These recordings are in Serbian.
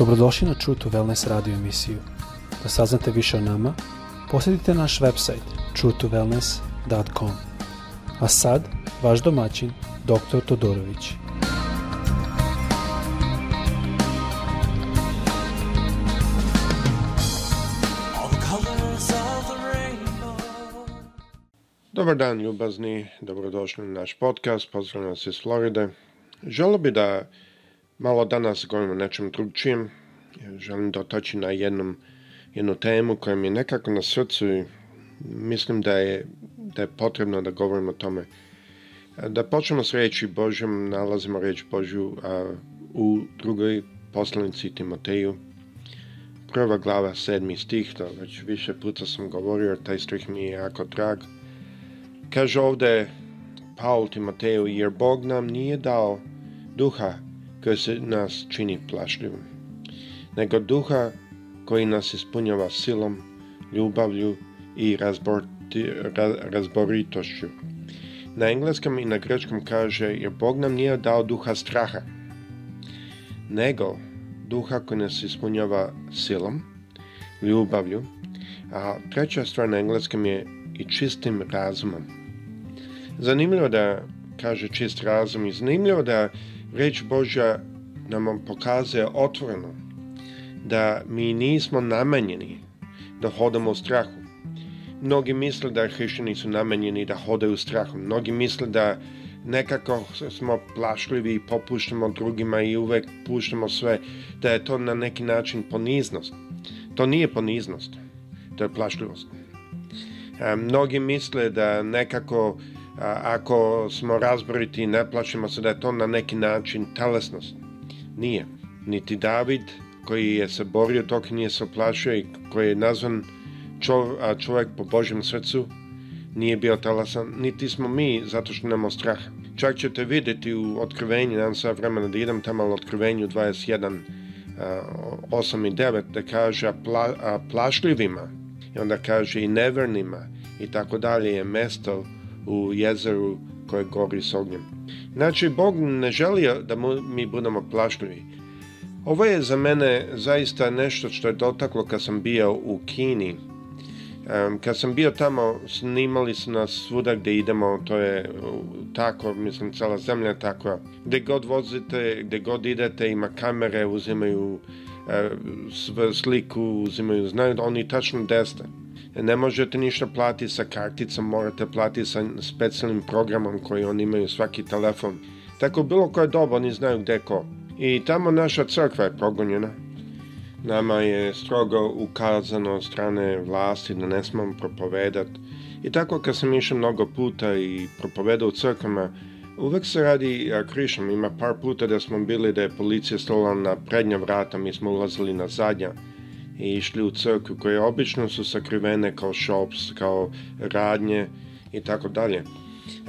Dobrodošli na True to Wellness radio emisiju. Da saznate više o nama, posjetite naš website truetowellness.com. A sad, vaš domaćin, dr. Todorović. Dobar dan, ljubazni. Dobrodošli na naš podcast. Pozdravljam vas iz Floride. Želio bi da Malo danas govorim o nečem drugčijem, želim dotaći da na jednom, jednu temu koja mi je nekako na srcu i mislim da je, da je potrebno da govorim o tome. Da počnemo s reći Božom, nalazimo reč Božju a, u drugoj poslanici Timoteju, prva glava, sedmi stih, to već više puta sam govorio, taj stih mi je jako drag. Kaže ovde Paul Timoteju, jer Bog nam nije dao duha koji se nas čini plašljivom, nego duha koji nas ispunjava silom, ljubavlju i razborti, raz, razboritošću. Na engleskom i na grečkom kaže, jer Bog nam nije dao duha straha, nego duha koji nas ispunjava silom, ljubavlju, a treća stvar na engleskom je i čistim razumom. Zanimljivo da kaže čist razum i zanimljivo da reč Božja nam pokazuje otvoreno da mi nismo namenjeni da hodamo u strahu. Mnogi misle da hrišćani su namenjeni da hodaju strahom. Mnogi misle da nekako smo plašljivi i popuštamo drugima i uvek puštamo sve, da je to na neki način poniznost. To nije poniznost, to je plašljivost. Mnogi misle da nekako ako smo razboriti i ne plašimo se da je to na neki način telesnost. Nije. Niti David koji je se borio dok nije se oplašio i koji je nazvan čovjek po Božjem srcu nije bio telesan. niti smo mi zato što nemamo strah. Čak ćete videti u otkrivenju, nam sad vremena da idem tamo u otkrivenju 21, 8 i 9, da kaže a, pla, a plašljivima i onda kaže i nevernima i tako dalje je mesto u jezeru koje gori s ognjem. Znači, Bog ne želio da mi budemo plašljivi. Ovo je za mene zaista nešto što je dotaklo kad sam bio u Kini. Kad sam bio tamo, snimali su nas svuda gde idemo, to je tako, mislim, cela zemlja tako. takva. god vozite, gde god idete, ima kamere, uzimaju e, sliku, uzimaju, znaju, oni tačno gdje ste ne možete ništa platiti sa karticom, morate platiti sa specijalnim programom koji oni imaju svaki telefon. Tako bilo koje doba oni znaju gde ko. I tamo naša crkva je progonjena. Nama je strogo ukazano od strane vlasti da ne smemo propovedati. I tako kad sam išao mnogo puta i propovedao u crkvama, uvek se radi krišom. Ima par puta da smo bili da je policija stala na prednja vrata, mi smo ulazili na zadnja i išli u crkvu koje obično su sakrivene kao shops, kao radnje i tako dalje.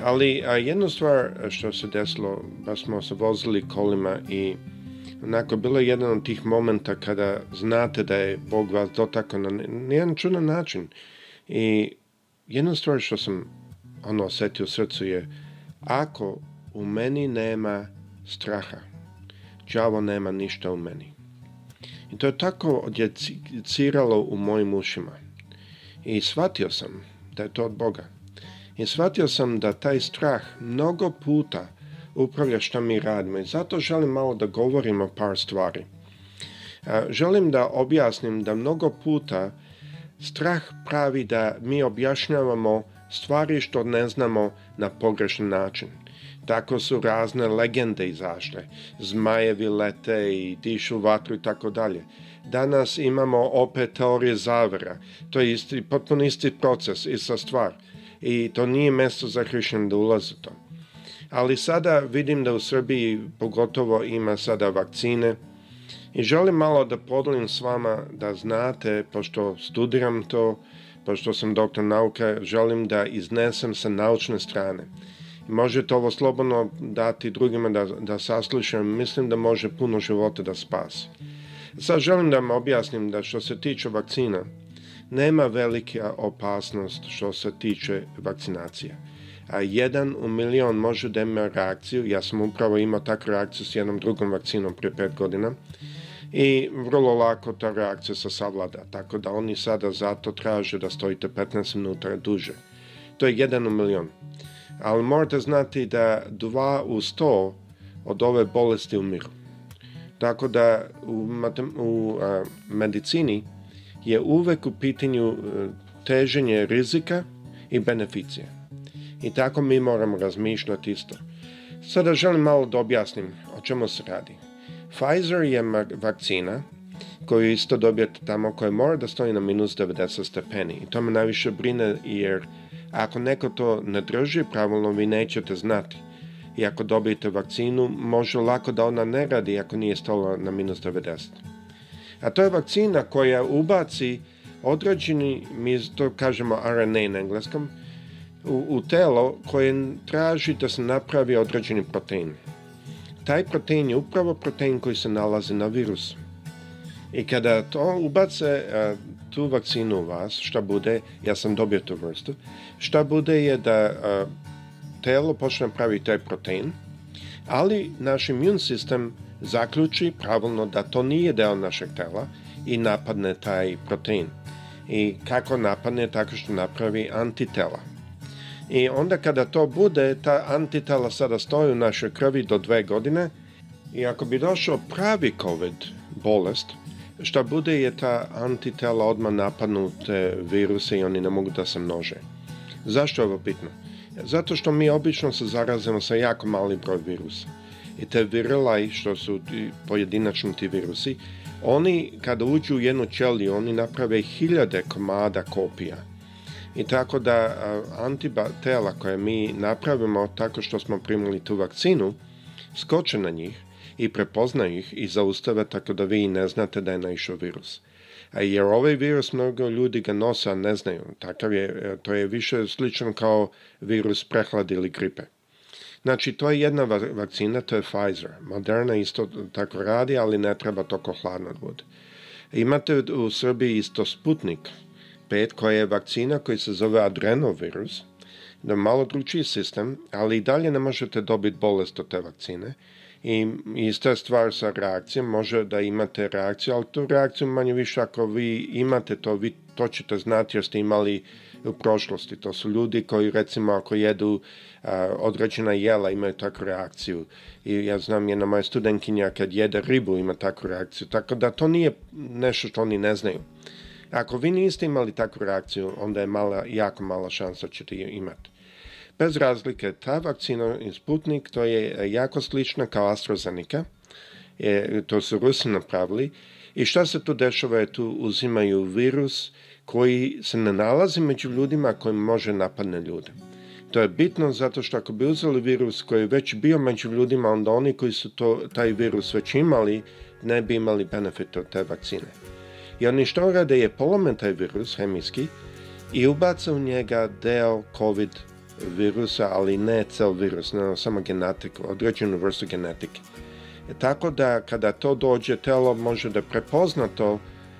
Ali a, jedna stvar što se desilo, pa smo se vozili kolima i onako bilo je jedan od tih momenta kada znate da je Bog vas dotakao na nijedan čudan način. I jedna stvar što sam ono osetio u srcu je ako u meni nema straha, đavo nema ništa u meni. I to je tako odjeciralo u mojim ušima. I shvatio sam da je to od Boga. I shvatio sam da taj strah mnogo puta upravlja što mi radimo. I zato želim malo da govorim o par stvari. Želim da objasnim da mnogo puta strah pravi da mi objašnjavamo stvari što ne znamo na pogrešan način. Tako su razne legende izašle, zmajevi lete i dišu vatru i tako dalje. Danas imamo opet teorije zavera, to je isti, potpuno isti proces, ista stvar i to nije mesto za hrišćan da ulaze to. Ali sada vidim da u Srbiji pogotovo ima sada vakcine, i želim malo da podelim s vama da znate, pošto studiram to, pošto sam doktor nauka, želim da iznesem sa naučne strane možete ovo slobodno dati drugima da, da saslušam, mislim da može puno života da spasi. Sad želim da vam objasnim da što se tiče vakcina, nema velika opasnost što se tiče vakcinacija. A jedan u milion može da ima reakciju, ja sam upravo imao takvu reakciju s jednom drugom vakcinom pre pet godina, i vrlo lako ta reakcija se savlada, tako da oni sada zato traže da stojite 15 minuta duže. To je jedan u milion ali morate znati da dva u 100 od ove bolesti umiru. Tako da u, u a, medicini je uvek u pitanju e, teženje rizika i beneficije. I tako mi moramo razmišljati isto. Sada želim malo da objasnim o čemu se radi. Pfizer je vakcina koju isto dobijete tamo koja mora da stoji na minus 90 stepeni. I to me najviše brine jer Ako neko to ne drži, pravilno vi nećete znati. I ako dobijete vakcinu, može lako da ona ne radi ako nije stala na minus 90. A to je vakcina koja ubaci određeni, mi to kažemo RNA na engleskom, u, u telo koje traži da se napravi određeni protein. Taj protein je upravo protein koji se nalazi na virusu. I kada to ubace tu vakcinu u vas, šta bude, ja sam dobio tu vrstu, šta bude je da a, telo počne pravi taj protein, ali naš imun sistem zaključi pravilno da to nije deo našeg tela i napadne taj protein. I kako napadne? Tako što napravi antitela. I onda kada to bude, ta antitela sada stoji u našoj krvi do dve godine i ako bi došao pravi COVID bolest, šta bude je ta antitela odma napadnute viruse i oni ne mogu da se množe. Zašto je ovo bitno? Zato što mi obično se zarazimo sa jako mali broj virusa. I te virelaj, što su ti pojedinačni ti virusi, oni kada uđu u jednu ćeliju, oni naprave hiljade komada kopija. I tako da antitela koje mi napravimo tako što smo primili tu vakcinu, skoče na njih i prepozna ih i zaustave tako da vi i ne znate da je naišao virus. A jer ovaj virus mnogo ljudi ga nosa, a ne znaju. Takav je, e, to je više slično kao virus prehlade ili gripe. Znači, to je jedna vakcina, to je Pfizer. Moderna isto tako radi, ali ne treba toko hladno da bude. Imate u Srbiji isto Sputnik 5, koja je vakcina koja se zove adrenovirus, da malo dručiji sistem, ali i dalje ne možete dobiti bolest od te vakcine. I ista stvar sa reakcijom, može da imate reakciju, ali tu reakciju manje više ako vi imate to, vi to ćete znati jer ste imali u prošlosti. To su ljudi koji recimo ako jedu a, određena jela imaju takvu reakciju. I ja znam jedna moja studentkinja kad jede ribu ima takvu reakciju. Tako da to nije nešto što oni ne znaju. Ako vi niste imali takvu reakciju, onda je mala, jako mala šansa da ćete imati. Bez razlike, ta vakcina Sputnik to je jako slična kao AstraZeneca, je, to su Rusi napravili. I šta se tu dešava je tu uzimaju virus koji se ne nalazi među ljudima koji može napadne ljude. To je bitno zato što ako bi uzeli virus koji je već bio među ljudima, onda oni koji su to, taj virus već imali, ne bi imali benefit od te vakcine. I oni što rade je polome taj virus, hemijski, i ubaca u njega deo covid virusa, ali ne cel virus, ne, samo genetiku, određenu vrstu genetike. E, tako da kada to dođe, telo može da prepozna to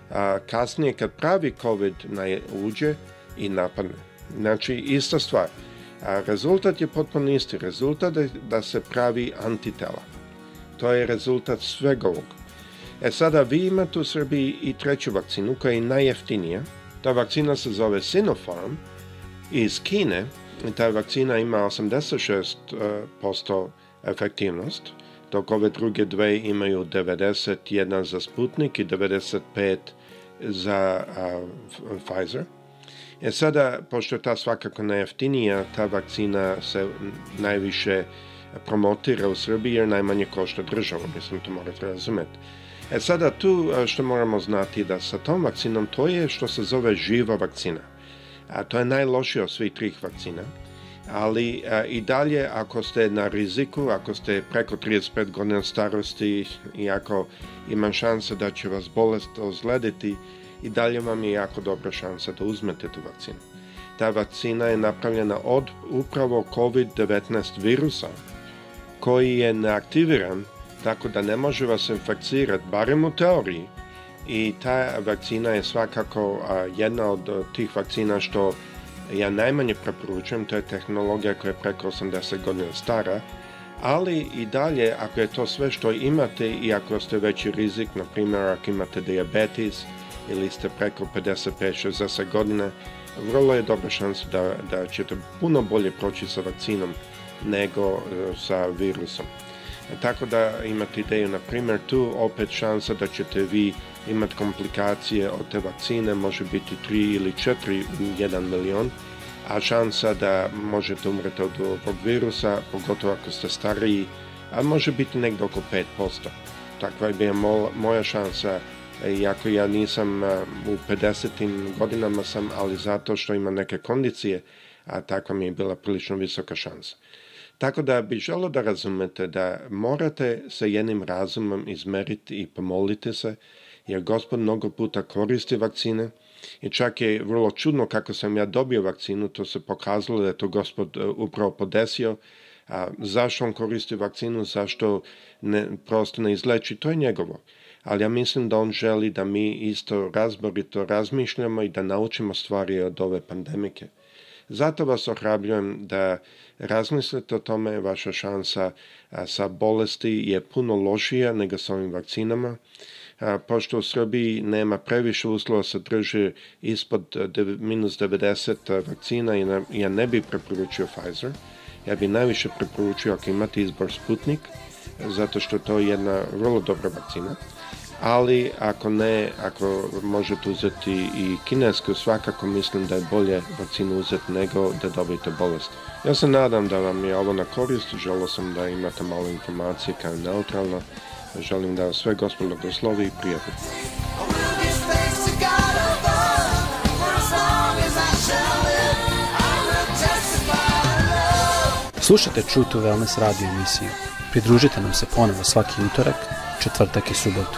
a, kasnije kad pravi COVID na uđe i napadne. Znači, ista stvar. A rezultat je potpuno isti. Rezultat je da se pravi antitela. To je rezultat svega ovoga. E sada vi imate u Srbiji i treću vakcinu koja je najjeftinija. Ta vakcina se zove Sinopharm iz Kine ta vakcina ima 86% e, efektivnost, dok ove druge dve imaju 91 za Sputnik i 95 za a, Pfizer. E sada, pošto je ta svakako najjeftinija, ta vakcina se najviše promotira u Srbiji jer najmanje košta državu, mislim to morate razumeti. E sada tu e, što moramo znati da sa tom vakcinom to je što se zove živa vakcina a to je najlošije od svih trih vakcina. Ali a, i dalje, ako ste na riziku, ako ste preko 35 godina starosti i ako ima šansa da će vas bolest ozlediti, i dalje vam je jako dobra šansa da uzmete tu vakcinu. Ta vakcina je napravljena od upravo COVID-19 virusa koji je neaktiviran tako da ne može vas inficirati, barem u teoriji, i ta vakcina je svakako jedna od e, tih vakcina što ja najmanje preporučujem, to je tehnologija koja je preko 80 godina stara, ali i dalje ako je to sve što imate i ako ste veći rizik, na primjer ako imate diabetes ili ste preko 55-60 godina, vrlo je dobra šansa da, da ćete puno bolje proći sa vakcinom nego e, sa virusom. E tako da imate ideju, na primjer, tu opet šansa da ćete vi imati komplikacije od te vakcine može biti 3 ili 4 u 1 milion, a šansa da možete umreti od ovog virusa, pogotovo ako ste stariji, a može biti negdje oko 5%. Takva je bila moja šansa, iako ja nisam u 50. godinama sam, ali zato što ima neke kondicije, a takva mi je bila prilično visoka šansa. Tako da bi želo da razumete da morate sa jednim razumom izmeriti i pomoliti se, jer gospod mnogo puta koristi vakcine i čak je vrlo čudno kako sam ja dobio vakcinu, to se pokazalo da je to gospod e, upravo podesio, a zašto on koristi vakcinu, zašto ne, prosto ne izleči, to je njegovo. Ali ja mislim da on želi da mi isto razborito razmišljamo i da naučimo stvari od ove pandemike. Zato vas ohrabrujem da razmislite o tome, vaša šansa sa bolesti je puno lošija nego sa ovim vakcinama. Pošto u Srbiji nema previše uslova se drži ispod minus 90 vakcina, i ja ne bih preporučio Pfizer. Ja bih najviše preporučio ako imate izbor Sputnik, zato što to je jedna vrlo dobra vakcina ali ako ne, ako možete uzeti i kinesku, svakako mislim da je bolje vakcinu uzeti nego da dobijete bolest. Ja se nadam da vam je ovo na korist, želio sam da imate malo informacije kao neutralna, želim da sve gospod blagoslovi i prijatelji. Slušajte True to Wellness radio emisiju. Pridružite nam se ponovo svaki utorak, četvrtak i subotu.